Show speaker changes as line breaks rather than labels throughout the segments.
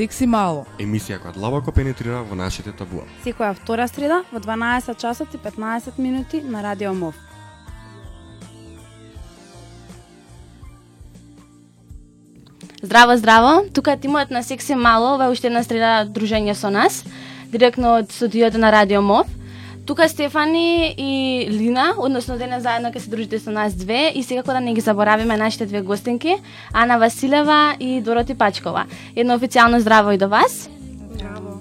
Секси мало.
Емисија која длабоко пенетрира во нашите табуа.
Секоја втора среда во 12 часот и 15 минути на Радио МОВ.
Здраво, здраво. Тука е тимот на Секси Мало, ова уште една среда дружење со нас, директно од студиото на Радио МОВ. Тука Стефани и Лина, односно денес заедно ќе се дружите со нас две и секако да не ги заборавиме нашите две гостинки, Ана Василева и Дороти Пачкова. Едно официјално здраво и до вас.
Здраво.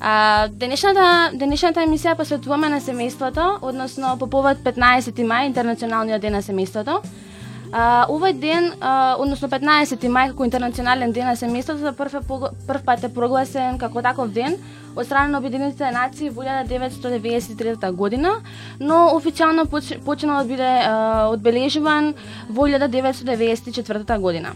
А, денешната, денешната емисија посветуваме на семејството, односно по повод 15 мај, Интернационалниот ден на семејството. А, овој ден, а, односно 15 мај како интернационален ден на семејството, за прв, е, прв пат е прогласен како таков ден од страна на Обединетите нации во 1993 година, но официјално почнал да биде одбележуван во 1994 година.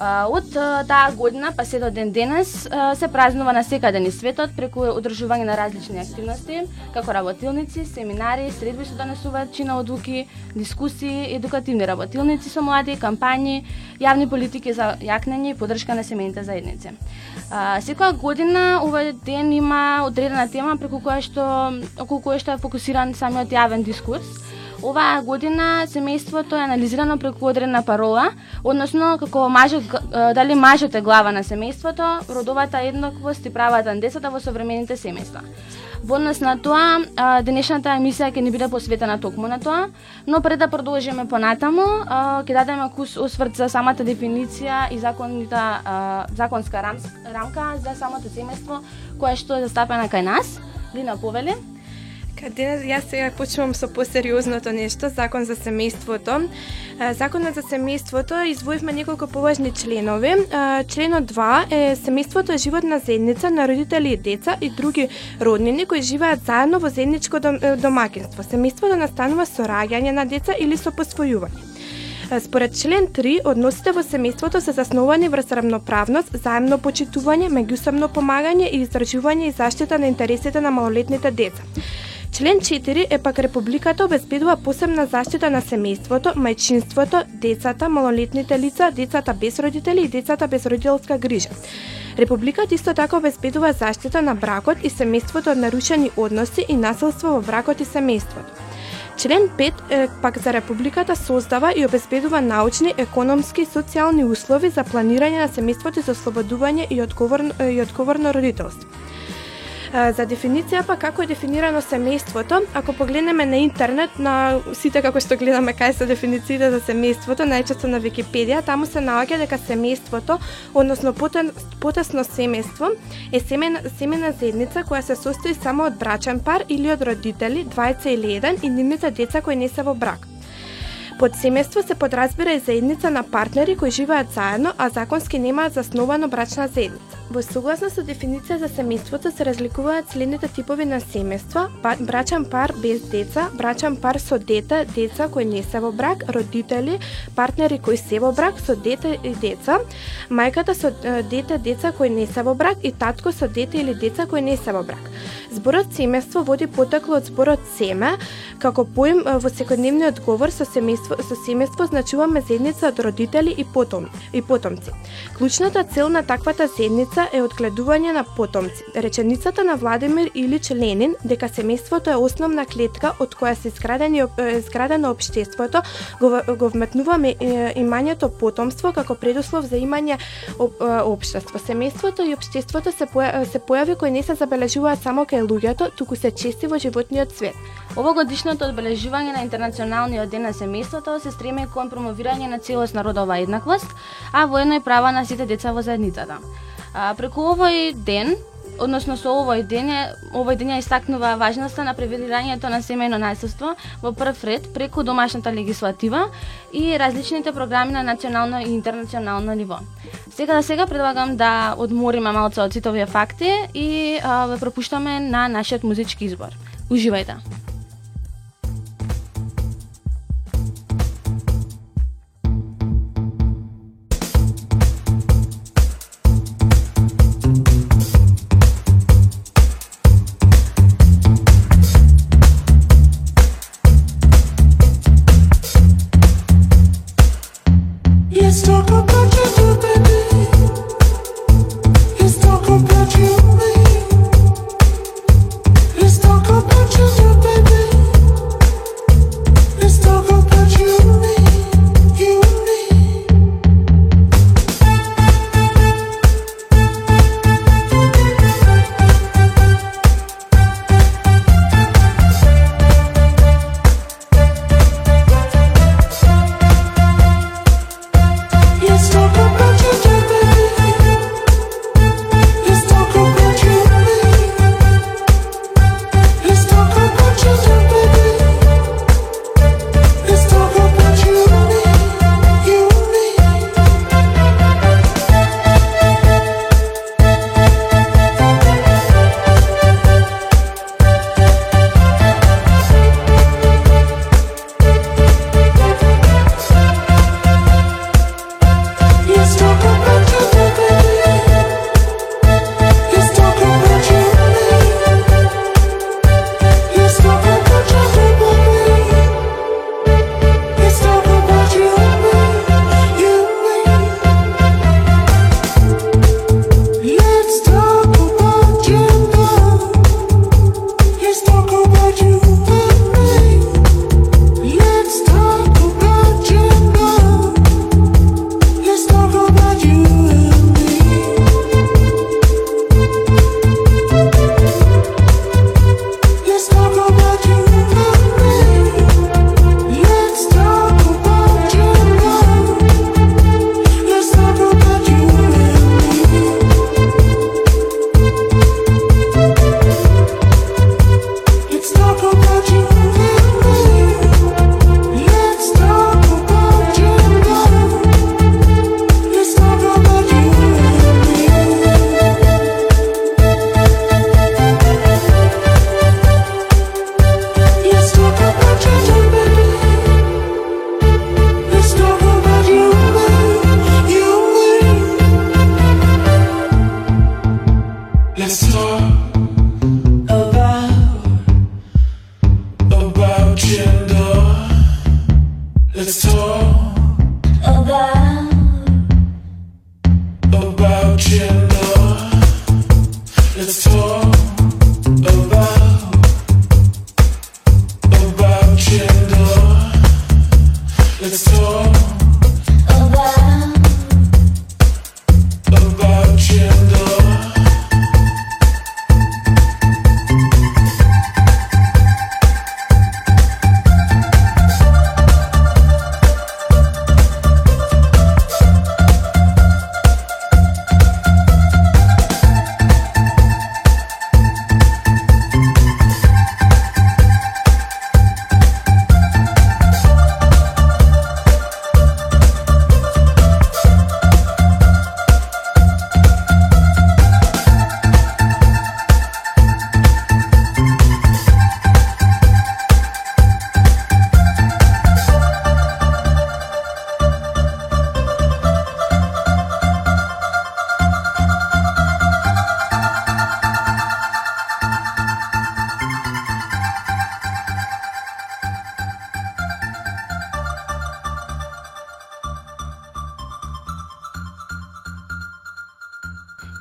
Од таа година па се до ден денес се празнува на секаде низ светот преку одржување на различни активности, како работилници, семинари, средби што донесуваат чина одлуки, дискусии, едукативни работилници со млади, кампањи, јавни политики за јакнење и поддршка на семејните заедници. Секоја година овој ден има одредена тема преку која што околу која што е фокусиран самиот јавен дискурс Оваа година семејството е анализирано преку одредена парола, односно како мажот дали мажот е глава на семејството, родовата еднаквост и правата на децата во современите семејства. Во однос на тоа, денешната емисија ќе ни биде посветена токму на тоа, но пред да продолжиме понатаму, ќе дадеме кус осврт за самата дефиниција и законита законска рамка за самото семејство која што е застапена кај нас. Лина Повели.
Денес јас сега почнувам со посериозното нешто, закон за семејството. Законот за семејството извоивме неколку поважни членови. Членот 2 е семејството е животна заедница на родители и деца и други роднини кои живеат заедно во заедничко домакинство. Семејството настанува со раѓање на деца или со посвојување. Според член 3, односите во семејството се засновани врз равноправност, заемно почитување, меѓусобно помагање и издржување и заштита на интересите на малолетните деца. Член 4 е пак Републиката обезбедува посебна заштита на семејството, мајчинството, децата, малолетните лица, децата без родители и децата без родителска грижа. Републиката исто така обезбедува заштита на бракот и семејството од нарушени односи и насилство во бракот и семејството. Член 5 е пак за Републиката создава и обезбедува научни, економски и социјални услови за планирање на семејството и за ослободување и одговорно, и одговорно родителство. За дефиниција па како е дефинирано семејството, ако погледнеме на интернет, на сите како што гледаме кај се дефинициите за семејството, најчесто на Википедија, таму се наоѓа дека семејството, односно потесно семејство, е семена, семена заедница која се состои само од брачен пар или од родители, двајца или еден и нивните деца кои не се во брак. Под семејство се подразбира и заедница на партнери кои живеат заедно, а законски немаат засновано брачна заедница. Во согласно со дефиниција за семејството се разликуваат следните типови на семејства: па, брачен пар без деца, брачен пар со дете, деца кои не се во брак, родители, партнери кои се во брак со дете и деца, мајката со дете, деца кои не се во брак и татко со дете или деца кои не се во брак. Зборот семејство води потекло од зборот семе, како поим во секојдневниот говор со семејство со семејство значуваме заедница од родители и потом и потомци. Клучната цел на таквата заедница е одгледување на потомци. Реченицата на Владимир Илич Ленин дека семејството е основна клетка од која се изградени изградено општеството, го, го вметнуваме имањето потомство како предуслов за имање општество. Семејството и општеството се се појави кои не се забележуваат само кај луѓето, туку се чести во животниот свет.
Овогодишното одбележување на Интернационалниот ден на семејството се стреми кон промовирање на целосна родова еднаквост, а воено и права на сите деца во заедницата. А, преку овој ден, односно со овој ден е, овој ден ја истакнува важноста на превелирањето на семејно најсоство во прв ред преку домашната легислатива и различните програми на национално и интернационално ниво. Сега да сега предлагам да одмориме малце од сите овие факти и а, ве пропуштаме на нашиот музички избор. Уживајте!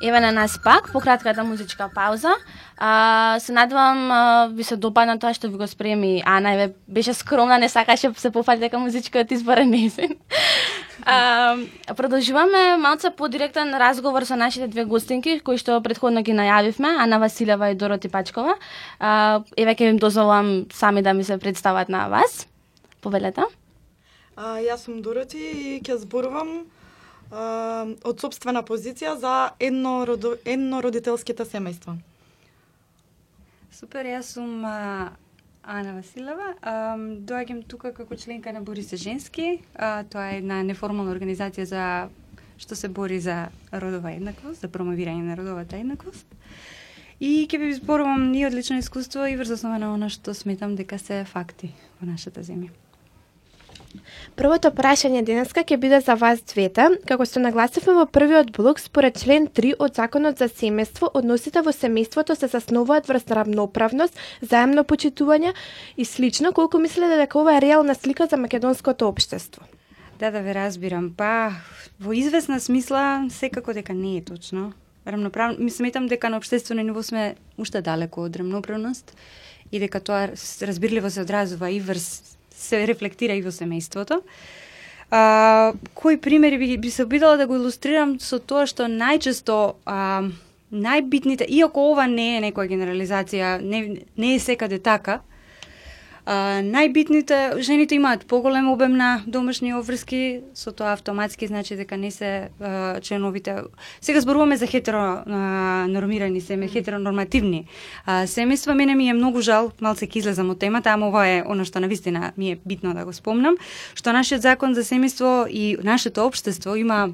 Еве на нас пак, по кратката музичка пауза. А, се надевам а, ви се допадна тоа што ви го спреми Ана, еве беше скромна, не сакаше да се пофати дека музичката избор е незин. А, продолжуваме малце по директен разговор со нашите две гостинки кои што предходно ги најавивме, Ана Василева и Дороти Пачкова. А, еве ќе им дозволам сами да ми се представат на вас. Повелете.
А, јас сум Дороти и ќе зборувам од собствена позиција за едно, родо, едно родителските семејства.
Супер, јас сум а, Ана Василева. А, доаѓам тука како членка на Бори се женски. А, тоа е една неформална организација за што се бори за родова еднаквост, за промовирање на родовата еднаквост. И ќе ви зборувам и одлично искуство и врз основа на она што сметам дека се факти во нашата земја.
Првото прашање денеска ќе биде за вас двете. Како што нагласивме во првиот блок, според член 3 од Законот за семејство, односите во семејството се заснуваат врз равноправност, заемно почитување и слично, колку мислите дека ова е реална слика за македонското општество?
Да, да ве разбирам. Па, во известна смисла, секако дека не е точно. Рамноправно, ми сметам дека на општествено ниво сме уште далеко од рамноправност и дека тоа разбирливо се одразува и врз се рефлектира и во семејството. А, кои примери би, би се обидала да го илустрирам со тоа што најчесто а, најбитните, иако ова не е некоја генерализација, не, не е секаде така, А, најбитните, жените имаат поголем обем на домашни обврски, со тоа автоматски значи дека не се а, членовите. Сега зборуваме за хетеро а, нормирани семе, хетеронормативни а, семејства. Мене ми е многу жал, малце ќе излезам од темата, ама ова е оно што навистина ми е битно да го спомнам, што нашиот закон за семејство и нашето општество има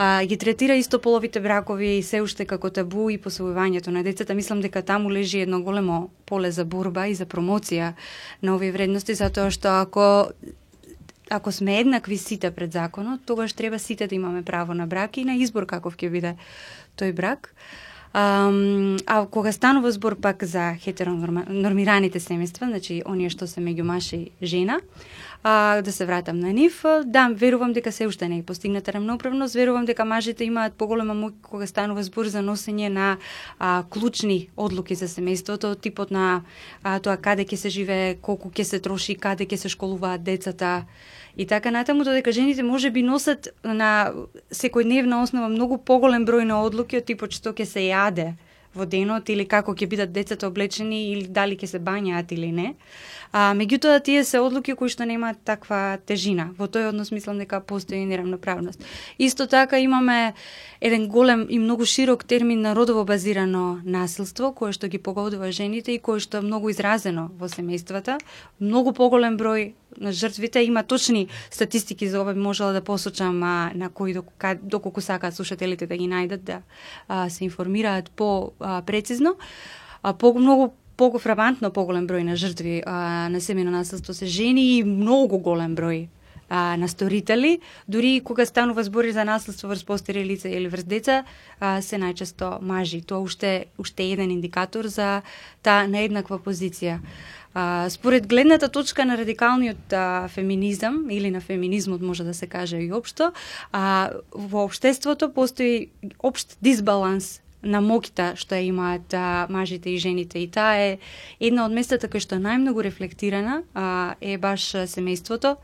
а, ги третира истополовите бракови се уште како табу и посвојувањето на децата. Мислам дека таму лежи едно големо поле за борба и за промоција на овие вредности, затоа што ако ако сме еднакви сите пред законот, тогаш треба сите да имаме право на брак и на избор каков ќе биде тој брак. А, а кога станува збор пак за хетеронормираните семејства, значи оние што се меѓу маж и жена, а, да се вратам на нив, да, верувам дека се уште не е постигната рамноправност, верувам дека мажите имаат поголема моќ кога станува збор за носење на а, клучни одлуки за семејството, типот на а, тоа каде ќе се живее, колку ќе се троши, каде ќе се школуваат децата, И така натаму додека жените може би носат на секојдневна основа многу поголем број на одлуки од типот што ќе се јаде во денот или како ќе бидат децата облечени или дали ќе се бањаат или не. А, меѓутоа, тие се одлуки кои што немаат таква тежина. Во тој однос мислам дека постои неравноправност. Исто така имаме еден голем и многу широк термин на родово базирано насилство, кое што ги погодува жените и кое што е многу изразено во семејствата. Многу поголем број на жртвите има точни статистики за ова би можела да посочам а, на кои доколку, доколку сакаат слушателите да ги најдат да а, се информираат по а, прецизно. А, по многу поголемантно поголем број на жртви а, на семено насилство се жени и многу голем број а, на сторители, дури кога станува збори за насилство врз постари лица или врз деца, а, се најчесто мажи. Тоа уште уште еден индикатор за таа нееднаква позиција. А, според гледната точка на радикалниот а, феминизам или на феминизмот може да се каже и општо, а, во општеството постои општ дисбаланс на мокита што ја имаат а, мажите и жените. И таа е една од местата кај што најмногу рефлектирана а, е баш семејството.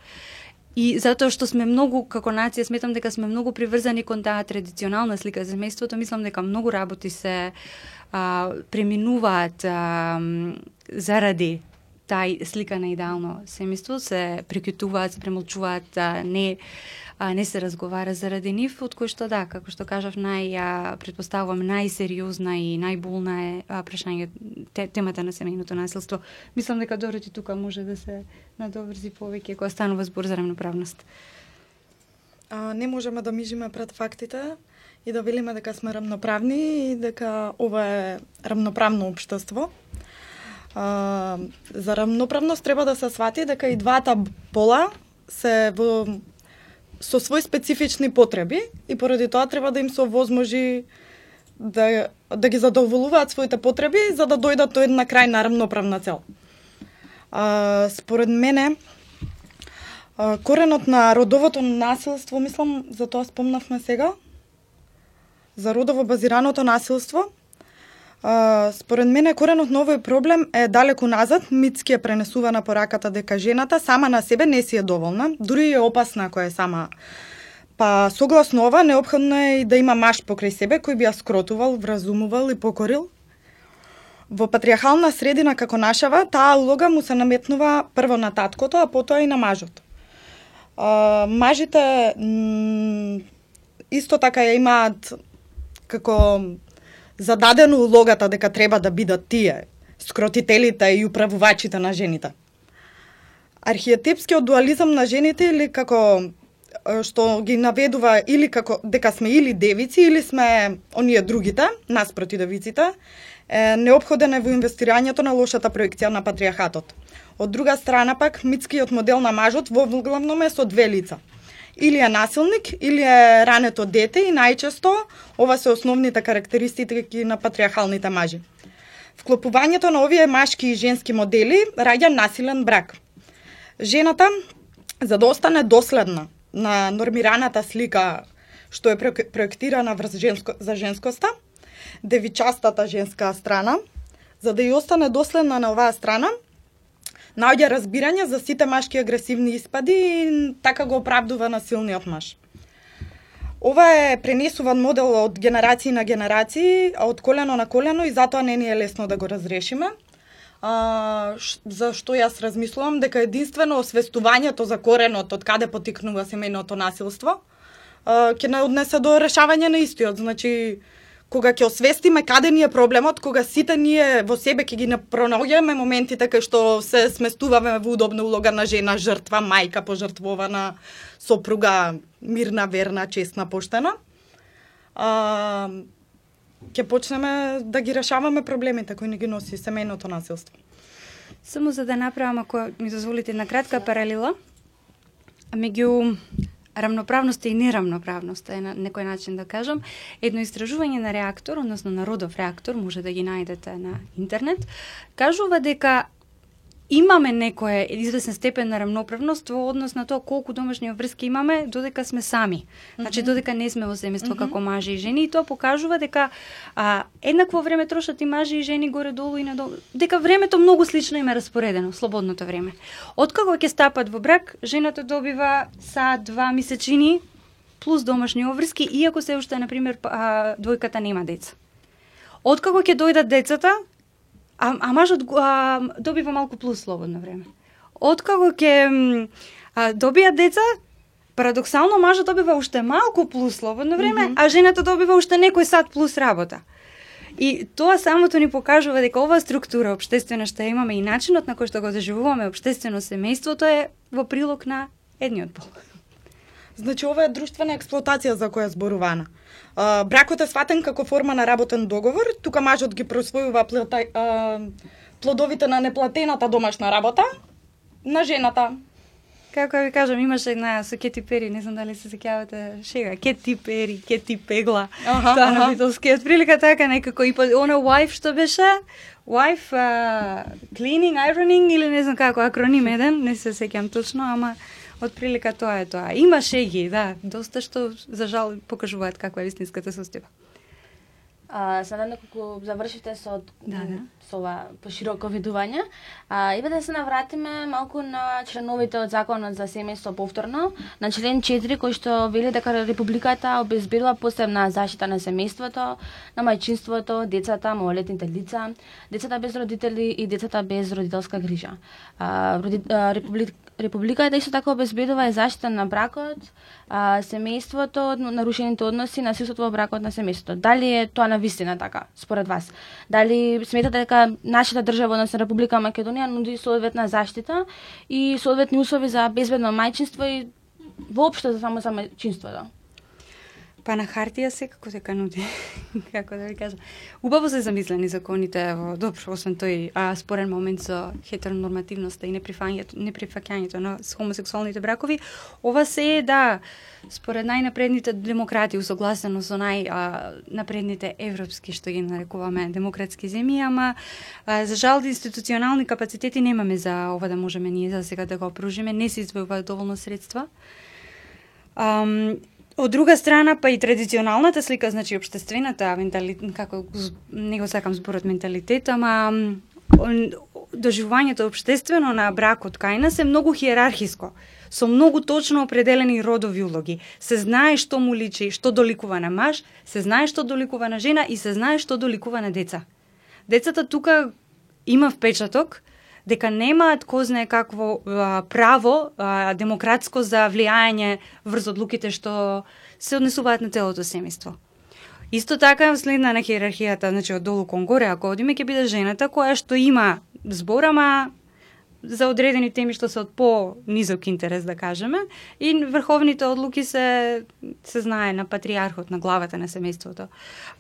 И затоа што сме многу, како нација, сметам дека сме многу приврзани кон таа традиционална слика за семејството, мислам дека многу работи се а, преминуваат а, заради тај слика на идеално семејство, се прекютуваат, се премолчуваат, а, не а, не се разговара заради нив, од кој што да, како што кажав, нај, а, предпоставувам, најсериозна и најболна е а, прашање те, темата на семејното насилство. Мислам дека Дороти тука може да се надоврзи повеќе кога станува збор за равноправност.
А, не можеме да мижиме пред фактите и да велиме дека сме рамноправни и дека ова е рамноправно општество. А, за рамноправност треба да се свати дека и двата пола се во со свои специфични потреби и поради тоа треба да им се овозможи да, да ги задоволуваат своите потреби за да дојдат до една крајна рамноправна цел. А, според мене, а, коренот на родовото насилство, мислам, за тоа спомнавме сега, за родово базираното насилство, според мене коренот на овој проблем е далеку назад, Мицки е пренесува на пораката дека жената сама на себе не си е доволна, дури е опасна која е сама Па, согласно ова, необходно е и да има маж покрај себе кој би ја скротувал, вразумувал и покорил. Во патриархална средина како нашава, таа улога му се наметнува прво на таткото, а потоа и на мажот. А, мажите исто така ја имаат како зададено улогата дека треба да бидат тие, скротителите и управувачите на жените. Архиетипскиот дуализам на жените или како што ги наведува или како дека сме или девици или сме оние другите, наспроти девиците, е необходен е во инвестирањето на лошата проекција на патриархатот. Од друга страна пак, митскиот модел на мажот во главно е со две лица. Или е насилник, или е рането дете и најчесто ова се основните карактеристики на патриархалните мажи. Вклопувањето на овие машки и женски модели раѓа насилен брак. Жената, за да остане доследна на нормираната слика што е проектирана врз женско, за женскоста, девичастата женска страна, за да ја остане доследна на оваа страна, наоѓа разбирање за сите машки агресивни испади и така го оправдува насилниот маж. Ова е пренесуван модел од генерации на генерации, од колено на колено и затоа не ни е лесно да го разрешиме. А, за што јас размислувам дека единствено освестувањето за коренот од каде потикнува семејното насилство ќе не однесе до решавање на истиот. Значи, кога ќе освестиме каде ни е проблемот, кога сите ние во себе ќе ги пронаоѓаме моментите кај што се сместуваме во удобна улога на жена, жртва, мајка пожртвована, сопруга, мирна, верна, честна, поштена, а, ќе почнеме да ги решаваме проблемите кои ни ги носи семејното насилство.
Само за да направам, ако ми дозволите, на кратка паралела, меѓу рамноправноста и нерамноправноста е на некој начин да кажам. Едно истражување на реактор, односно на родов реактор, може да ги најдете на интернет, кажува дека имаме некоја известен степен на рамноправност во однос на тоа колку домашни врски имаме додека сме сами. Значи додека не сме во семејство mm -hmm. како мажи и жени и тоа покажува дека а, еднакво време трошат и мажи и жени горе долу и надолу. Дека времето многу слично им е распоредено, слободното време. Откако ќе стапат во брак, жената добива са два месечини плюс домашни обврски, иако се уште, на пример, двојката нема деца. Откако ќе дојдат децата, А, а мажот а, добива малку плюс слободно време. Откако ќе добија деца, парадоксално мажот добива уште малку плюс слободно време, mm -hmm. а жената добива уште некој сат плюс работа. И тоа самото ни покажува дека оваа структура обштествена што имаме и начинот на кој што го заживуваме обштествено семејството е во прилог на едниот пол.
Значи ова е друштвена експлоатација за која зборувана. А, бракот е сватен како форма на работен договор, тука мажот ги просвојува а, плодовите на неплатената домашна работа на жената.
Како ви кажам, имаше една со Кети Пери, не знам дали се сеќавате шега, Кети Пери, Кети Пегла. Аха, тоа на Битолски, прилика така некако и по она wife што беше, wife uh, cleaning, ironing или не знам како акроним еден, не се сеќам точно, ама од прилика тоа е тоа. Има шеги, да, доста што за жал покажуваат каква е вистинската состојба.
А, sada неколку завршите со
да, да.
со ова пошироко видување. А, и да се навратиме малку на членовите од законот за семејство повторно, на член 4 кој што вели дека републиката обезбедува посебна заштита на семејството, на мајчинството, децата, малолетните лица, децата без родители и децата без родителска грижа. А, роди, а, републик, Републиката исто така обезбедува и заштита на бракот, а, семејството, нарушените односи, насилството во бракот на семејството. Дали е тоа на вистина така, според вас? Дали сметате дека нашата држава, односно Република Македонија, нуди соодветна заштита и соодветни услови за безбедно мајчинство и воопшто за само за мајчинството?
Па на хартија секако се кануди, како да ви кажам. Убаво се замислени законите, во добро, освен тој а, спорен момент со хетеронормативноста и неприфаќањето на хомосексуалните бракови, ова се е да според најнапредните демократи усогласено со најнапредните европски што ги нарекуваме демократски земји, ама а, за жал институционални капацитети немаме за ова да можеме ние за сега да го опружиме, не се издвојуваат доволно средства. Um, Од друга страна, па и традиционалната слика, значи обштествената менталитет, како не го сакам зборот менталитет, ама доживувањето обштествено на бракот кај нас е многу хиерархиско со многу точно определени родови улоги. Се знае што му личи, што доликува на маж, се знае што доликува на жена и се знае што доликува на деца. Децата тука има впечаток дека немаат кој знае какво а, право а, демократско за влијање врз одлуките што се однесуваат на целото семејство. Исто така, следна на хиерархијата, значи од долу кон горе, ако одиме, ќе биде жената која што има збор, ама за одредени теми што се од по-низок интерес, да кажеме, и врховните одлуки се се знае на патриархот, на главата на семејството.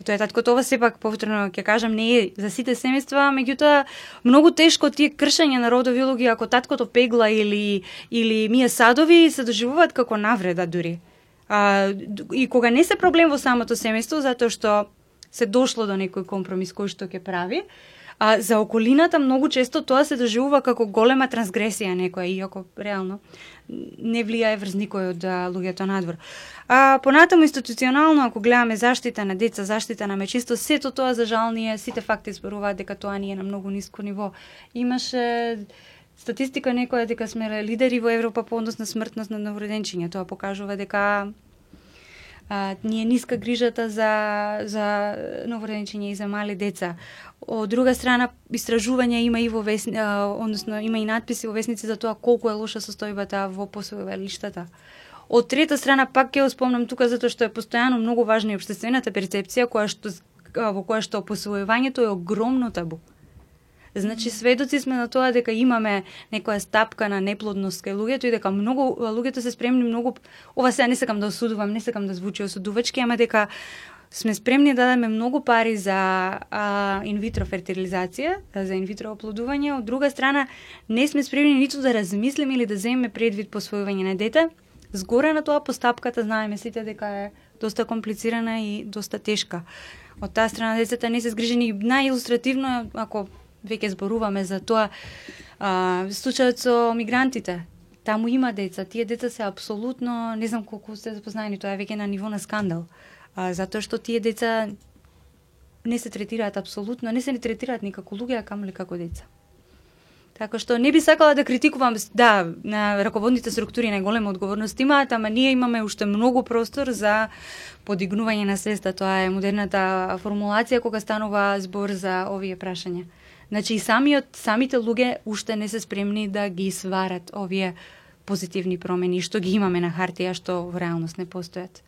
Тоа е таткото, ова сепак повторно ќе кажам не е за сите семејства, меѓутоа многу тешко тие кршење на родови улоги ако таткото пегла или или мие садови се доживуваат како навреда дури. А, и кога не се проблем во самото семејство, затоа што се дошло до некој компромис кој што ќе прави, а за околината многу често тоа се доживува како голема трансгресија некоја, иако реално не влијае врз никој од луѓето надвор. А понатаму институционално ако гледаме заштита на деца, заштита на мечисто, сето тоа за жал ние сите факти зборуваат дека тоа ни е на многу ниско ниво. Имаше статистика некоја дека сме лидери во Европа по однос на смртност на новороденчиња. Тоа покажува дека а, ни е ниска грижата за, за новороденчиња и за мали деца. Од друга страна, истражување има и во весни, а, односно има и надписи во весници за тоа колку е лоша состојбата во посвојувалиштата. Од трета страна пак ќе спомнам тука затоа што е постојано многу важна и обштествената перцепција која што во која што посвојувањето е огромно табу. Значи сведоци сме на тоа дека имаме некоја стапка на неплодност кај луѓето и дека многу луѓето се спремни многу ова сега не сакам да осудувам, не сакам да звучи осудувачки, ама дека сме спремни да дадеме многу пари за а, инвитро фертилизација, за инвитро оплодување, од друга страна не сме спремни ниту да размислиме или да земеме предвид посвојување на дете. Згоре на тоа постапката знаеме сите дека е доста комплицирана и доста тешка. Од таа страна децата не се згрижени најилустративно ако веќе зборуваме за тоа а, случајот со мигрантите. Таму има деца, тие деца се апсолутно, не знам колку сте запознаени, тоа е веќе на ниво на скандал. А, затоа што тие деца не се третираат апсолутно, не се не третираат никако луѓе, а камоли како деца. Така што не би сакала да критикувам, да, на раководните структури најголема одговорност имаат, ама ние имаме уште многу простор за подигнување на свеста. Тоа е модерната формулација кога станува збор за овие прашања. Значи и самиот самите луѓе уште не се спремни да ги сварат овие позитивни промени што ги имаме на хартија што во реалност не постојат.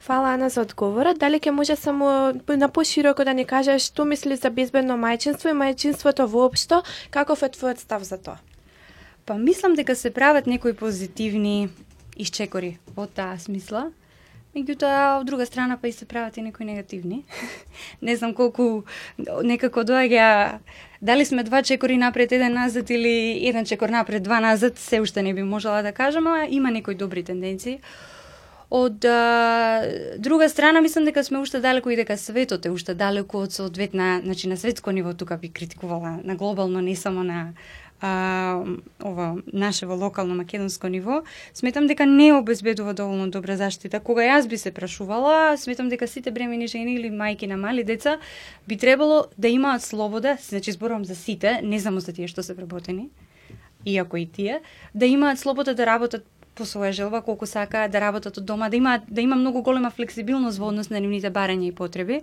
Фала Ана за одговорот. Дали ќе може само на пошироко да ни кажеш што мислиш за безбедно мајчинство и мајчинството воопшто, каков е твојот став за тоа?
Па мислам дека се прават некои позитивни исчекори во таа смисла. Меѓутоа, од друга страна, па и се прават и некои негативни. не знам колку некако доаѓа дали сме два чекори напред, еден назад или еден чекор напред, два назад, се уште не би можела да кажам, а има некои добри тенденции. Од а, друга страна, мислам дека сме уште далеко и дека светот е уште далеко од соодветна, значи на светско ниво тука би критикувала, на глобално, не само на а, ова наше во локално македонско ниво, сметам дека не обезбедува доволно добра заштита. Кога јас би се прашувала, сметам дека сите бремени жени или мајки на мали деца би требало да имаат слобода, значи зборувам за сите, не само за тие што се вработени, иако и тие, да имаат слобода да работат по своја желба колку сакаат да работат од дома, да има да има многу голема флексибилност во однос на нивните барања и потреби.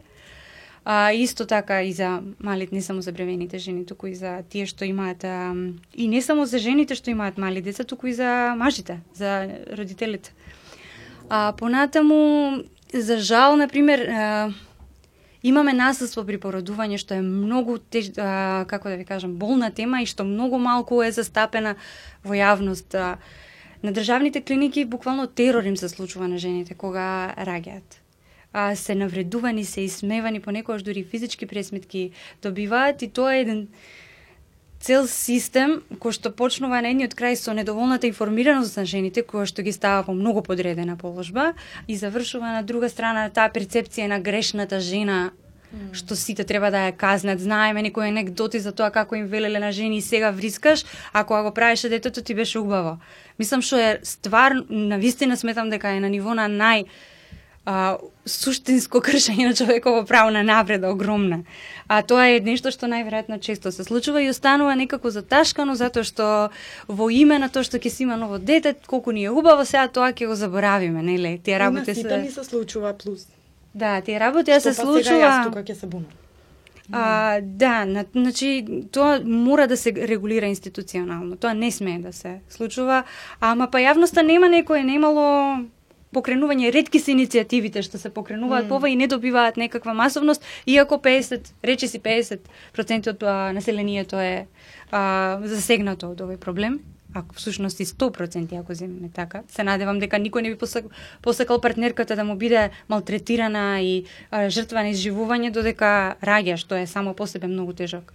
А, исто така и за малите, не само за бремените жени, туку и за тие што имаат а, и не само за жените што имаат мали деца, туку и за мажите, за родителите. А понатаму за жал на пример а, имаме насилство при породување што е многу теж, а, како да ви кажам, болна тема и што многу малку е застапена во јавност. А, на државните клиники буквално терор им се случува на жените кога раѓаат а, се навредувани, се исмевани, понекогаш дури физички пресметки добиваат и тоа е еден цел систем кој што почнува на едниот крај со недоволната информираност на жените, која што ги става во многу подредена положба и завршува на друга страна таа перцепција на грешната жена што сите треба да ја казнат. Знаеме некои анекдоти за тоа како им велеле на жени и сега врискаш, а кога го правеше детето ти беше убаво. Мислам што е ствар, на вистина сметам дека е на ниво на нај а, суштинско кршење на човеково право на напред огромна. А тоа е нешто што најверојатно често се случува и останува некако заташкано затоа што во име на тоа што ќе си има ново дете, колку ни е убаво, сега тоа ќе го заборавиме, нели? Тие работи
се... ни се случува плюс.
Да, тие работи се
па
случува.
сега јас тука ќе се бунам.
А, да, на, значи тоа мора да се регулира институционално. Тоа не смее да се случува, ама па јавноста нема некој немало покренување, ретки се иницијативите што се покренуваат mm. пова и не добиваат некаква масовност, иако 50, рече си 50% од а, населението е а, засегнато од овој проблем ако всушност и 100% ако земеме така. Се надевам дека никој не би посак, посакал партнерката да му биде малтретирана и а, жртва на изживување додека раѓа, што е само по себе многу тежок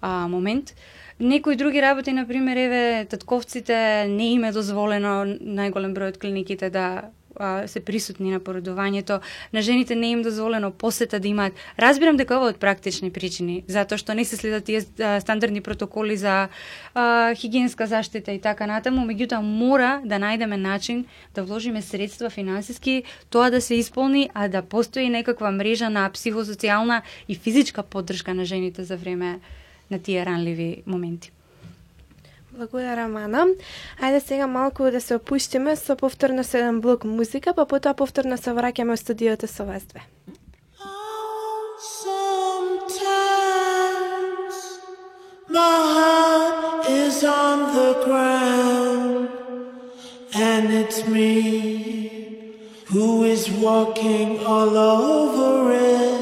а, момент. Некои други работи, на пример, еве, татковците не им е дозволено најголем број од клиниките да а, се присутни на породувањето, на жените не им дозволено посета да имаат. Разбирам дека ова од практични причини, затоа што не се следат тие а, стандардни протоколи за а, хигиенска заштита и така натаму, меѓутоа мора да најдеме начин да вложиме средства финансиски, тоа да се исполни, а да постои некаква мрежа на психосоцијална и физичка поддршка на жените за време на тие ранливи моменти.
Благодарам, Ана. Ајде сега малку да се опуштиме со повторно со блок музика, па потоа повторно се враќаме во студиото со вас две.
Sometimes my heart is on the ground, and it's me who is walking all over it.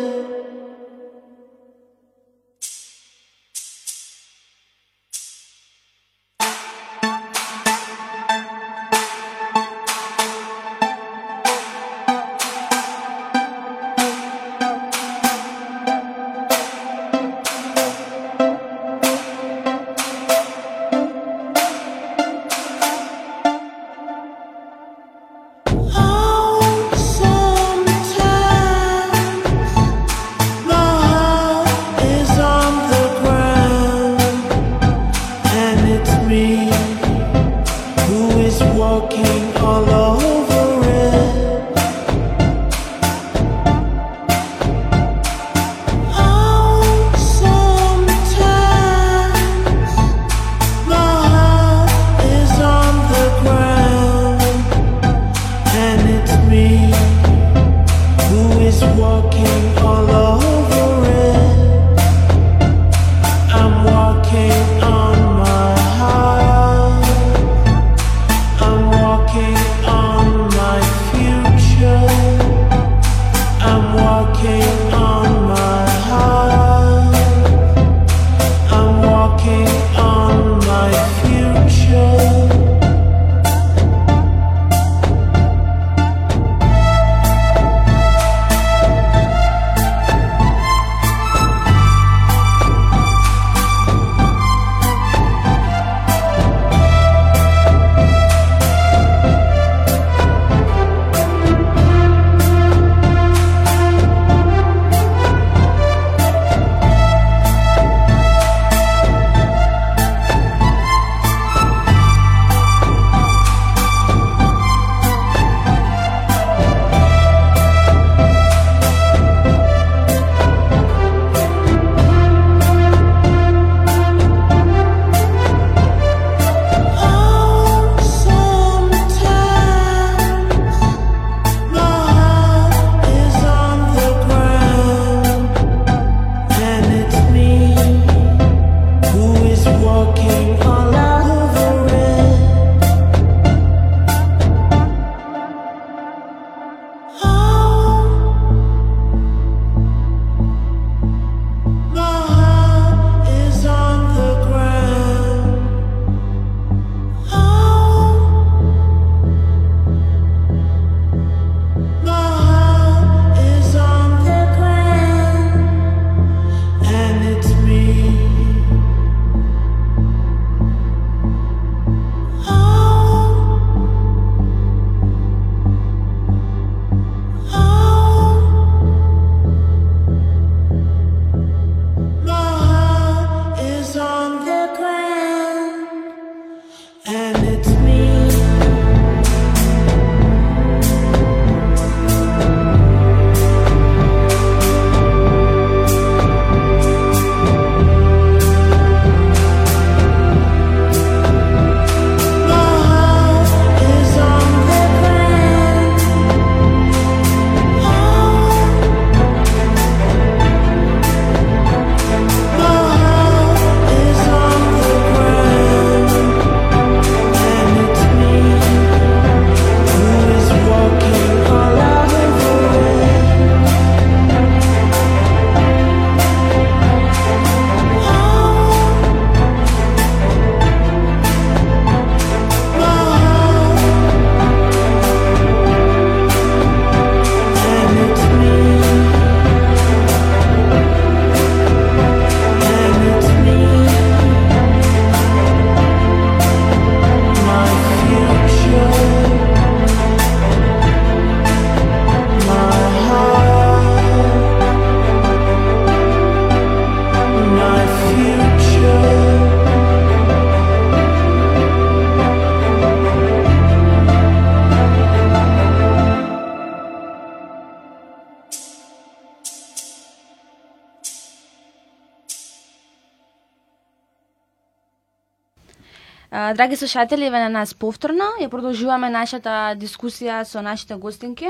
Драги слушатели, ве на нас повторно ја продолжуваме нашата дискусија со нашите гостинки.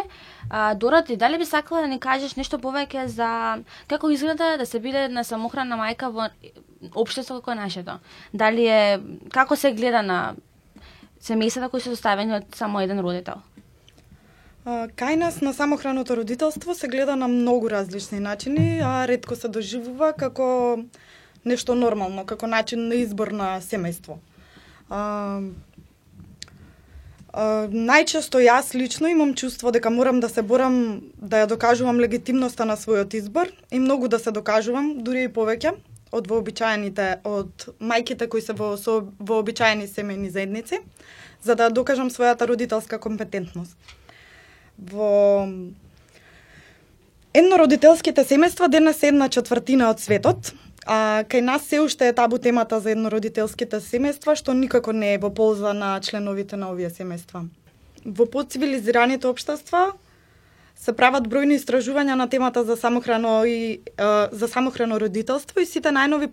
Дороти, дали би сакала да ни кажеш нешто повеќе за како изгледа да се биде на самохрана мајка во општество како нашето? Дали е како се гледа на семејствата кои се составени од само еден родител?
Кај нас на самохраното родителство се гледа на многу различни начини, а ретко се доживува како нешто нормално, како начин на избор на семејство. А, најчесто јас лично имам чувство дека морам да се борам да ја докажувам легитимноста на својот избор и многу да се докажувам, дури и повеќе од вообичаените од мајките кои се во со вообичаени семејни заедници, за да докажам својата родителска компетентност. Во еднородителските семејства денес е една четвртина од светот, а кај нас се уште е табу темата за еднородителските семејства, што никако не е во полза на членовите на овие семејства. Во подцивилизираните општества се прават бројни истражувања на темата за самохрано и е, за самохрано родителство и сите најнови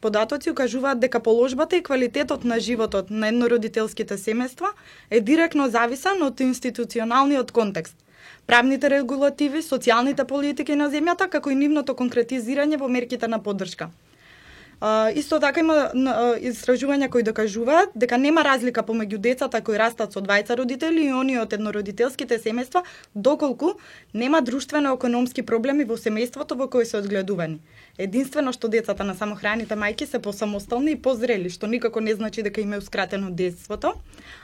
податоци укажуваат дека положбата и квалитетот на животот на еднородителските семејства е директно зависан од институционалниот контекст, правните регулативи, социјалните политики на земјата, како и нивното конкретизирање во мерките на поддршка. Исто така има истражувања кои докажуваат дека нема разлика помеѓу децата кои растат со двајца родители и оние од еднородителските семејства, доколку нема друштвено-економски проблеми во семејството во кој се одгледувани. Единствено што децата на самохраните мајки се посамостални и позрели, што никако не значи дека им е ускратено детството,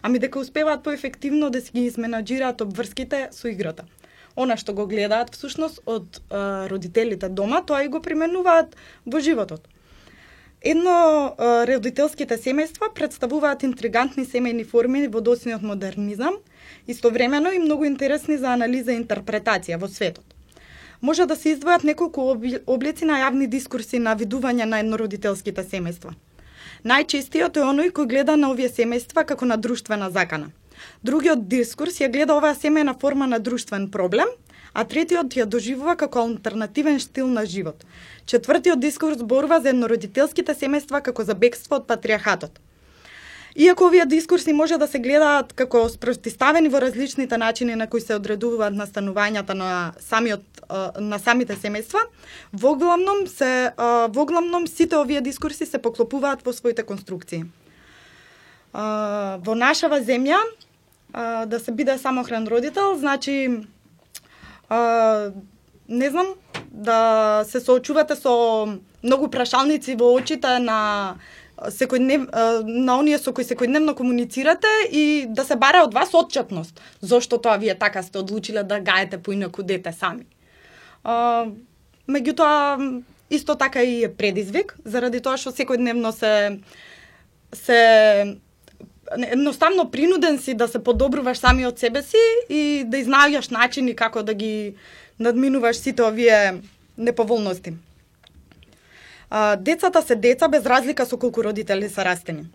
ами дека успеваат поефективно да си ги изменаџираат обврските со играта. Она што го гледаат всушност од а, родителите дома, тоа и го применуваат во животот. Едно а, родителските семејства представуваат интригантни семејни форми во досниот модернизам, истовремено и многу интересни за анализа и интерпретација во светот. Може да се издвојат неколку облици на јавни дискурси на видување на еднородителските семејства. Најчестиот е оној кој гледа на овие семејства како на друштвена закана. Другиот дискурс ја гледа оваа семејна форма на друштвен проблем, а третиот ја доживува како алтернативен стил на живот. Четвртиот дискурс борува за еднородителските семејства како за бегство од патриархатот. Иако овие дискурси може да се гледаат како спротиставени во различните начини на кои се одредуваат настанувањата на самиот на самите семејства, воглавном се во главном сите овие дискурси се поклопуваат во своите конструкции. Во нашава земја да се биде самохран родител значи не знам да се соочувате со многу прашалници во очите на секојднев а, на оние со кои секојдневно комуницирате и да се бара од вас отчетност. Зошто тоа вие така сте одлучиле да гаете поинаку дете сами. А, меѓутоа исто така и е предизвик заради тоа што секојдневно се се едноставно принуден си да се подобруваш сами од себе си и да изнаоѓаш начини како да ги надминуваш сите овие неповолности. А, децата се деца без разлика со колку родители се растени.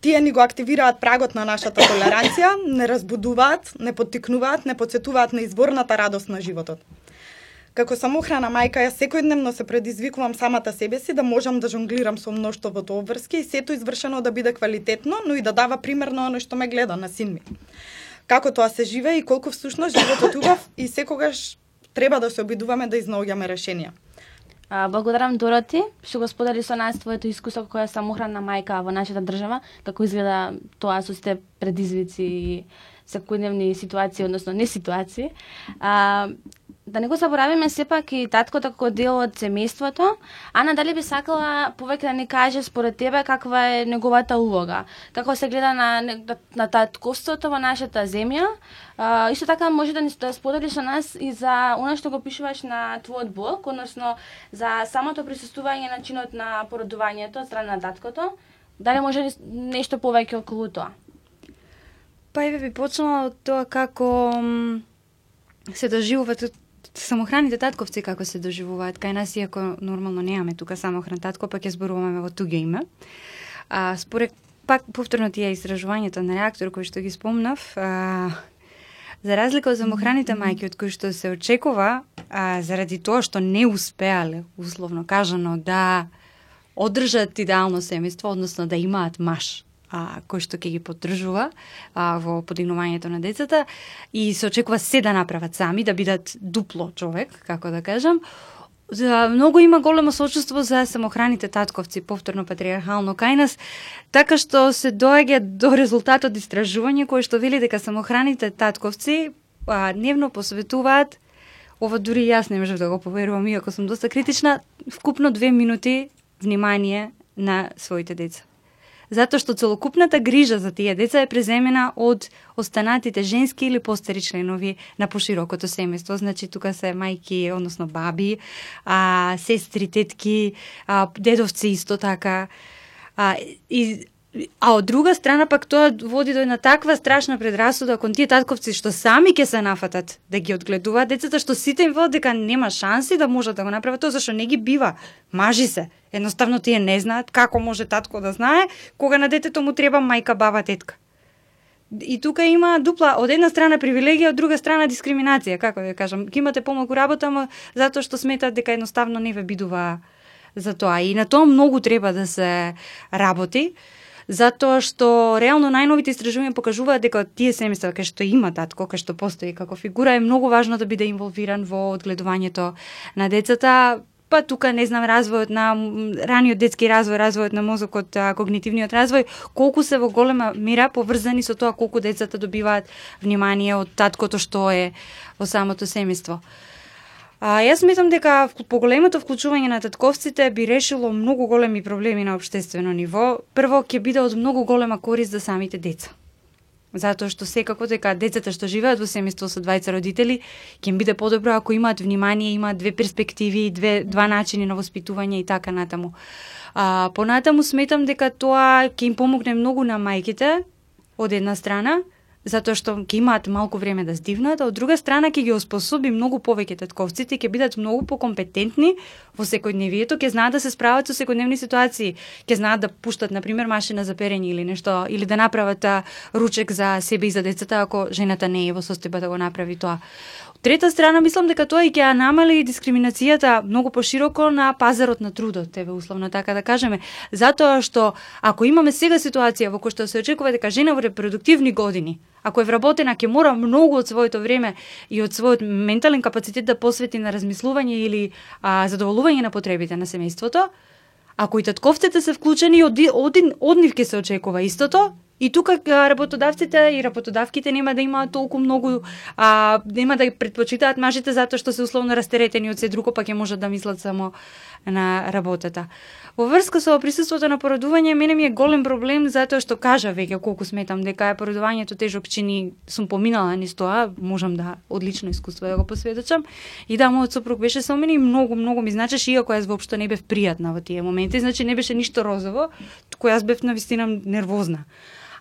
Тие ни го активираат прагот на нашата толеранција, не разбудуваат, не поттикнуваат, не подсетуваат на изворната радост на животот. Како самохрана мајка, ја секојдневно се предизвикувам самата себе си да можам да жонглирам со мноштвото обврски и сето извршено да биде квалитетно, но и да дава пример на оно што ме гледа, на син ми. Како тоа се живее и колку всушност животот убав и секогаш треба да се обидуваме да изнаоѓаме решенија.
А, благодарам Дороти што го сподели со нас твоето искуство која е самохрана мајка во нашата држава, како изгледа тоа со сите предизвици и секојдневни ситуации, односно не ситуации. А, да не го заборавиме сепак и таткото како дел од семејството. Ана, дали би сакала повеќе да ни каже според тебе каква е неговата улога? Како се гледа на, на, на татковството во нашата земја? А, исто така може да ни да споделиш со нас и за она што го пишуваш на твојот блог, односно за самото присуствување на чинот на породувањето од страна на таткото. Дали може ли нешто повеќе околу тоа?
Па еве би почнала од тоа како се доживува од самохраните татковци како се доживуваат кај нас иако нормално немаме тука самохран татко, па ќе зборуваме во туѓе име. А според пак повторно тие истражувањето на реактор кои што ги спомнав, а, за разлика од самохраните мајки од кои што се очекува, а, заради тоа што не успеале, условно кажано, да одржат идеално семејство, односно да имаат маш, а, кој што ќе ги поддржува а, во подигнувањето на децата и се очекува се да направат сами, да бидат дупло човек, како да кажам. За, многу има големо сочувство за самохраните татковци, повторно патриархално кај нас, така што се доаѓа до резултатот истражување кој што вели дека самохраните татковци а, дневно посветуваат ова дури јас не можев да го поверувам, иако сум доста критична, вкупно две минути внимание на своите деца затоа што целокупната грижа за тие деца е преземена од останатите женски или постари членови на поширокото семејство. Значи, тука се мајки, односно баби, а, сестри, тетки, а, дедовци исто така. А, и А од друга страна пак тоа води до една таква страшна предрасуда кон тие татковци што сами ќе се нафатат да ги одгледуваат децата што сите им велат дека нема шанси да можат да го направат тоа зашто не ги бива. Мажи се. Едноставно тие не знаат како може татко да знае кога на детето му треба мајка, баба, тетка. И тука има дупла, од една страна привилегија, од друга страна дискриминација, како да кажам. Ке имате помалку работа, ама затоа што сметат дека едноставно не ве бидува за тоа. И на тоа многу треба да се работи затоа што реално најновите истражувања покажуваат дека тие семејства кај што има татко, кај што постои како фигура е многу важно да биде инволвиран во одгледувањето на децата, па тука не знам развојот на раниот детски развој, развојот на мозокот, когнитивниот развој, колку се во голема мера поврзани со тоа колку децата добиваат внимание од таткото што е во самото семејство. А, јас сметам дека поголемото вклучување на татковците би решило многу големи проблеми на обштествено ниво. Прво, ќе биде од многу голема корист за самите деца. Затоа што секако дека децата што живеат во семејство со двајца родители, ќе им биде подобро ако имаат внимание, имаат две перспективи, две два начини на воспитување и така натаму. А, понатаму сметам дека тоа ќе им помогне многу на мајките од една страна, затоа што ќе имаат малку време да здивнат, а од друга страна ќе ги оспособи многу повеќе татковците, ќе бидат многу покомпетентни во секојдневието, ќе знаат да се справат со секојдневни ситуации, ќе знаат да пуштат на пример машина за перење или нешто или да направат ручек за себе и за децата ако жената не е во состојба да го направи тоа Од трета страна, мислам дека тоа и ќе намали дискриминацијата многу пошироко на пазарот на трудот, еве условно така да кажеме. Затоа што ако имаме сега ситуација во која што се очекува дека жена во репродуктивни години, ако е вработена, ќе мора многу од своето време и од својот ментален капацитет да посвети на размислување или а, задоволување на потребите на семејството, ако и татковците се вклучени, од, од, од нив ќе се очекува истото, И тука работодавците и работодавките нема да имаат толку многу а нема да предпочитаат мажите затоа што се условно растеретени од се друго, па ќе можат да мислат само на работата. Во врска со присуството на породување, мене ми е голем проблем затоа што кажа веќе колку сметам дека е породувањето тежок чини, сум поминала низ тоа, можам да одлично искуство да го посведочам. И да, мојот сопруг беше со мене и многу, многу ми значеше, иако јас воопшто не бев пријатна во тие моменти, значи не беше ништо розово, кој јас бев на вистина нервозна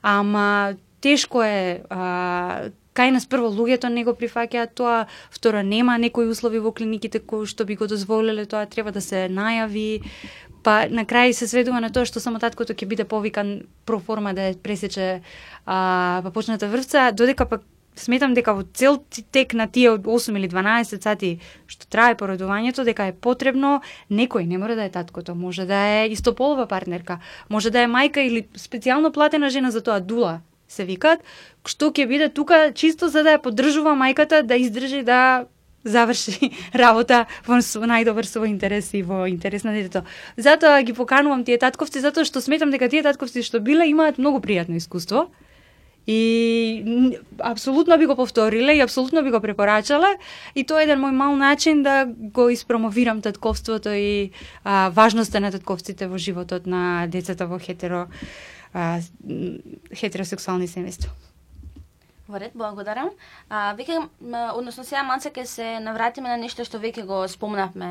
ама тешко е а, кај нас прво луѓето не го прифаќаат тоа, второ нема некои услови во клиниките кои што би го дозволеле тоа, треба да се најави, па на крај се сведува на тоа што само таткото ќе биде повикан проформа да пресече а, папочната врвца, додека пак сметам дека во цел тек на тие 8 или 12 сати што трае породувањето, дека е потребно некој, не мора да е таткото, може да е истополова партнерка, може да е мајка или специјално платена жена за тоа дула, се викаат, што ќе биде тука чисто за да ја поддржува мајката да издржи да заврши работа во најдобар свој интерес и во интерес на детето. Затоа ги поканувам тие татковци, затоа што сметам дека тие татковци што биле имаат многу пријатно искуство И апсолутно би го повториле и апсолутно би го препорачале и тоа е еден мој мал начин да го испромовирам татковството и а, важноста на татковците во животот на децата во хетеро а, хетеросексуални семејства.
Во ред, благодарам. А, веќе, односно сега манце ќе се навратиме на нешто што веќе го спомнавме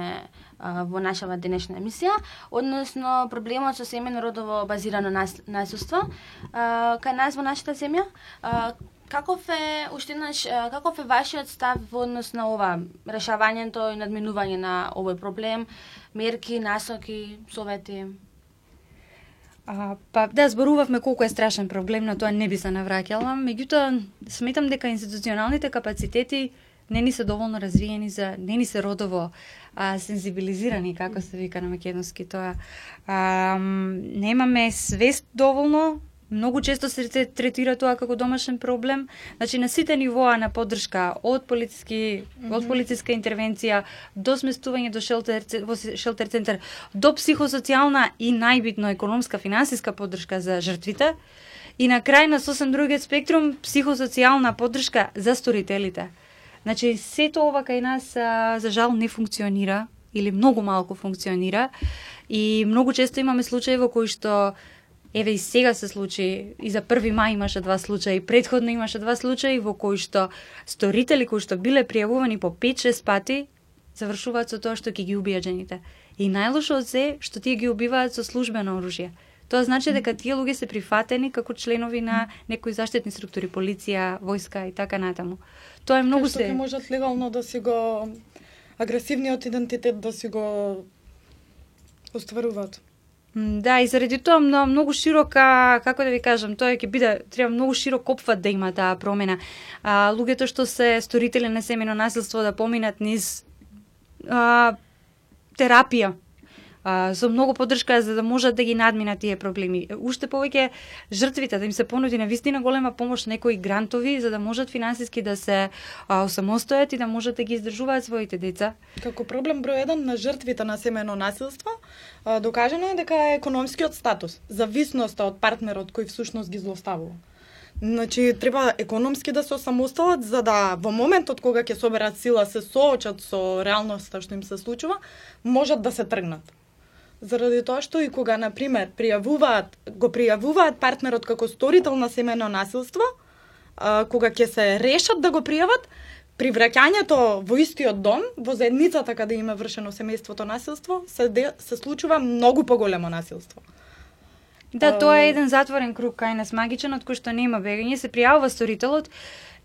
а, во нашава денешна емисија, односно проблемот со семено родово базирано нас, насилство А, кај нас во нашата земја, а, Каков е, уште еднаш, каков е вашиот став во однос на ова решавањето и надминување на овој проблем, мерки, насоки, совети?
А, па да, зборувавме колку е страшен проблем, на тоа не би се навраќала, меѓутоа сметам дека институционалните капацитети не ни се доволно развиени за не ни се родово а, сензибилизирани, како се вика на македонски тоа. А, немаме свест доволно многу често се тре- третира тоа како домашен проблем. Значи на сите нивоа на поддршка од полициски од полициска интервенција до сместување до шелтер во шелтер центар до психосоцијална и најбитно економска финансиска поддршка за жртвите. И на крај на сосем другиот спектрум психосоцијална поддршка за сторителите. Значи сето ова кај нас а, за жал не функционира или многу малку функционира и многу често имаме случаи во кои што еве и сега се случи и за 1 мај имаше два случаи, предходно имаше два случаи во кои што сторители кои што биле пријавувани по 5-6 пати завршуваат со тоа што ќе ги убијат жените. И најлошо од се што тие ги убиваат со службено оружје. Тоа значи дека тие луѓе се прифатени како членови на некои заштитни структури, полиција, војска и така натаму. Тоа е многу
што
се
ќе можат легално да си го агресивниот идентитет да си го остваруваат.
Да, и заради тоа многу, многу широка, како да ви кажам, тоа ќе биде треба многу широк опфат да има таа промена. А, луѓето што се сторители на семено насилство да поминат низ а, терапија, а, со многу поддршка за да можат да ги надминат тие проблеми. Уште повеќе жртвите да им се понуди на вистина голема помош некои грантови за да можат финансиски да се а, осамостојат и да можат да ги издржуваат своите деца.
Како проблем број 1 на жртвите на семено насилство, а, докажено е дека е економскиот статус, зависноста од партнерот кој всушност ги злоставува. Значи, треба економски да се осамосталат, за да во моментот кога ќе соберат сила се соочат со реалноста што им се случува, можат да се тргнат. Заради тоа што и кога, на пример, пријавуваат, го пријавуваат партнерот како сторител на семено насилство, а, кога ќе се решат да го пријават, при враќањето во истиот дом, во заедницата каде им е вршено семејството насилство, се, де, се случува многу поголемо насилство.
Да, тоа е еден затворен круг кај нас магичен од кој што нема бегање, се пријавува сторителот.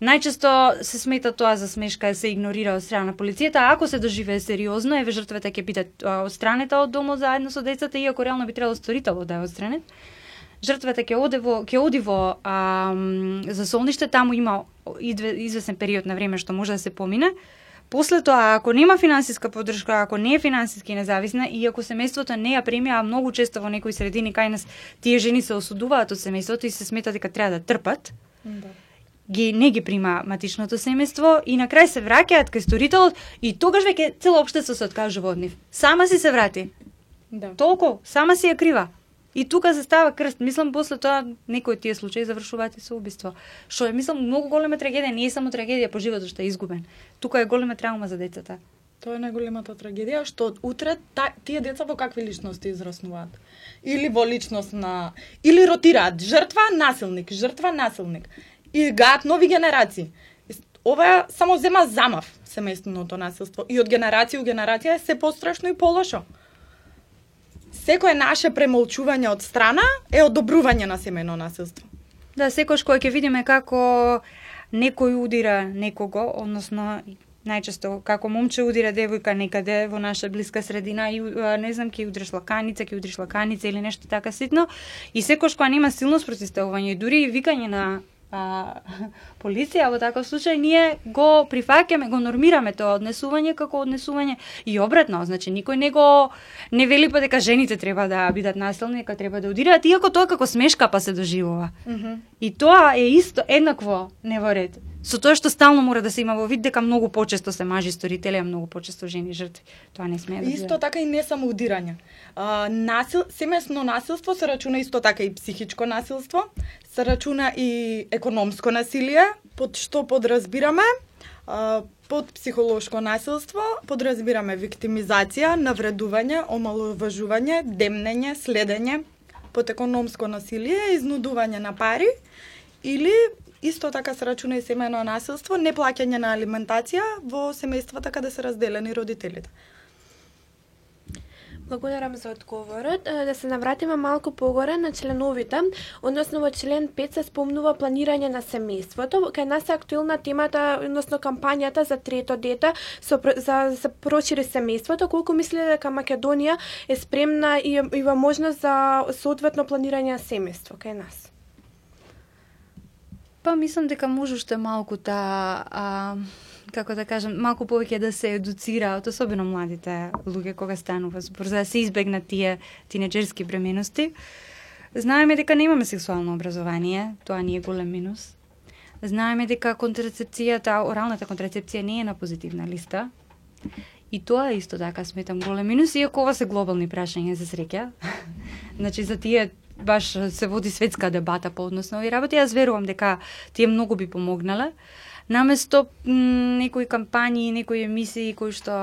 Најчесто се смета тоа за смешка се игнорира од страна на полицијата, а ако се доживее сериозно, еве жртвата ќе биде а, одстранета од домот заедно со децата, иако реално би требало сторителот да е одстранет. Жртвата ќе оде во ќе оди во а, засолниште, таму има извесен период на време што може да се помине. После тоа, ако нема финансиска поддршка, ако не е финансиски независна и ако семејството не ја премија, а многу често во некои средини кај нас тие жени се осудуваат од семејството и се смета дека треба да трпат,
Да
ги не ги прима матичното семејство и на крај се враќаат кај сторителот и тогаш веќе цело општество се откажува од нив. Сама си се врати.
Да.
Толку, сама си ја крива. И тука се става крст. Мислам, после тоа некои од тие случаи завршуваат и со убиство. Што е, мислам, многу голема трагедија, не е само трагедија по животот што е изгубен. Тука е голема травма за децата.
Тоа е најголемата трагедија што утре та, тие деца во какви личности израснуваат. Или во личност на или ротираат жртва насилник, жртва насилник. И гаат нови генерации. Ова само зема замав семејственото насилство и од генерација у генерација е се пострашно и полошо. Секое наше премолчување од страна е одобрување на семејно насилство.
Да, секош кој ќе видиме како некој удира некого, односно најчесто како момче удира девојка некаде во наша блиска средина и не знам ќе удриш лаканица, ќе удриш лаканица или нешто така ситно и секош кога нема силно спротивставување и дури и викање на а, полиција во таков случај ние го прифаќаме, го нормираме тоа однесување како однесување и обратно, значи никој не го не вели па дека жените треба да бидат насилни, дека треба да удираат, иако тоа како смешка па се доживува. И тоа е исто еднакво не во ред. Со тоа што стално мора да се има во вид дека многу почесто се мажи сторители, а многу почесто жени жртви. Тоа не смее да
Исто
биде.
така и не само удирање. А, насил, семејсно насилство се рачуна исто така и психичко насилство, се рачуна и економско насилие, под што подразбираме под психолошко насилство подразбираме виктимизација, навредување, омаловажување, демнење, следење, под економско насилие изнудување на пари или исто така се рачуна и семејно насилство, неплаќање на алиментација во семејствата каде се разделени родителите.
Благодарам за одговорот. Да се навратиме малку погоре на членовите, односно во член 5 се спомнува планирање на семејството. Кај нас е актуелна темата, односно кампањата за трето дете со, за да се прошири семејството. Колку мислите дека Македонија е спремна и има можност за соодветно планирање на семејство кај нас?
Па мислам дека може уште малку да а, како да кажам, малку повеќе да се едуцираат, особено младите луѓе кога станува збор, за да се избегнат тие тинеџерски бременности. Знаеме дека немаме сексуално образование, тоа ни е голем минус. Знаеме дека контрацепцијата, оралната контрацепција не е на позитивна листа. И тоа е исто така сметам голем минус, иако ова се глобални прашања за среќа. значи за тие баш се води светска дебата по однос на овие работи. Јас верувам дека тие многу би помогнале. Наместо некои кампањи, некои емисии кои што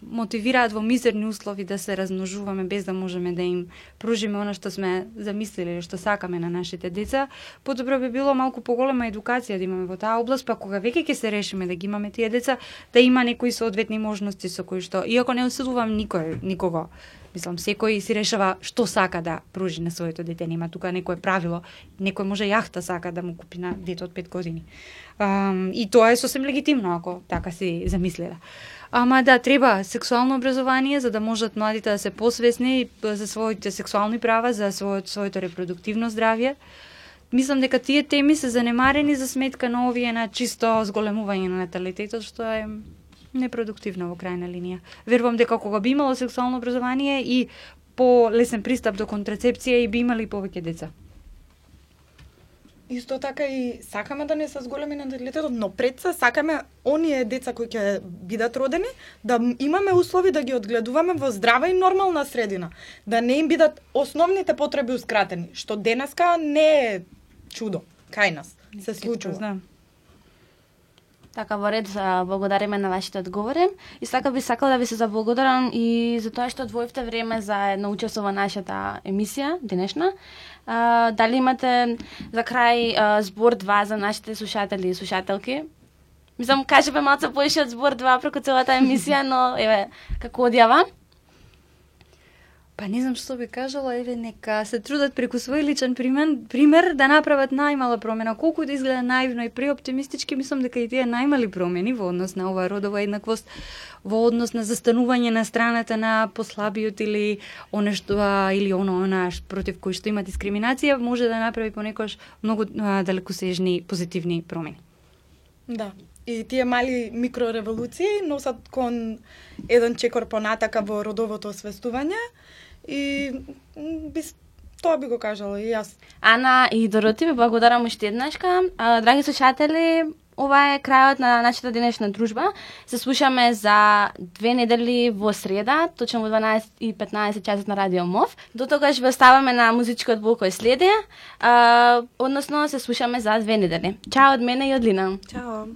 мотивираат во мизерни услови да се размножуваме без да можеме да им пружиме она што сме замислили или што сакаме на нашите деца, подобро би било малку поголема едукација да имаме во таа област, па кога веќе ќе се решиме да ги имаме тие деца, да има некои соодветни можности со кои што, иако не осудувам никој, никого, Мислам, секој си решава што сака да пружи на своето дете. Нема тука некое правило. Некој може јахта сака да му купи на дете од 5 години. Um, и тоа е сосем легитимно, ако така си замислила. Ама да, треба сексуално образование за да можат младите да се посвесни за своите сексуални права, за своето, своето репродуктивно здравје. Мислам дека тие теми се занемарени за сметка на овие на чисто зголемување на наталитетот, што е непродуктивно во крајна линија. Верувам дека кога би имало сексуално образование и по лесен пристап до контрацепција и би имали повеќе деца.
Исто така и сакаме да не се зголеми наталитетот, но пред се сакаме оние деца кои ќе бидат родени да имаме услови да ги одгледуваме во здрава и нормална средина, да не им бидат основните потреби ускратени, што денеска не е чудо кај нас се случува.
Знам.
Така во ред благодариме на вашите одговори. И сака би сакала да ви се заблагодарам и за тоа што одвоивте време за едно учество во нашата емисија денешна. А, дали имате за крај а, збор два за нашите слушатели и слушателки? Мислам, кажеме малце поише од збор два, преку целата емисија, но еве, како одјава?
Па не знам што би кажала, еве нека се трудат преку свој личен пример, пример да направат најмала промена. Колку да изгледа наивно и преоптимистички, мислам дека и тие најмали промени во однос на оваа родова еднаквост, во однос на застанување на страната на послабиот или оне што или оно она против кој што има дискриминација, може да направи понекогаш многу далекосежни позитивни промени.
Да. И тие мали микрореволуции носат кон еден чекор понатака во родовото освестување и би, с- тоа би го кажала и јас.
Ана и Дороти, ви благодарам уште еднашка. А, Драги слушатели, ова е крајот на нашата денешна дружба. Се слушаме за две недели во среда, точно во 12 и 15 часот на Радио МОВ. До тогаш ве оставаме на музичкиот блок кој следи, а, односно се слушаме за две недели. Чао од мене и од Лина.
Чао.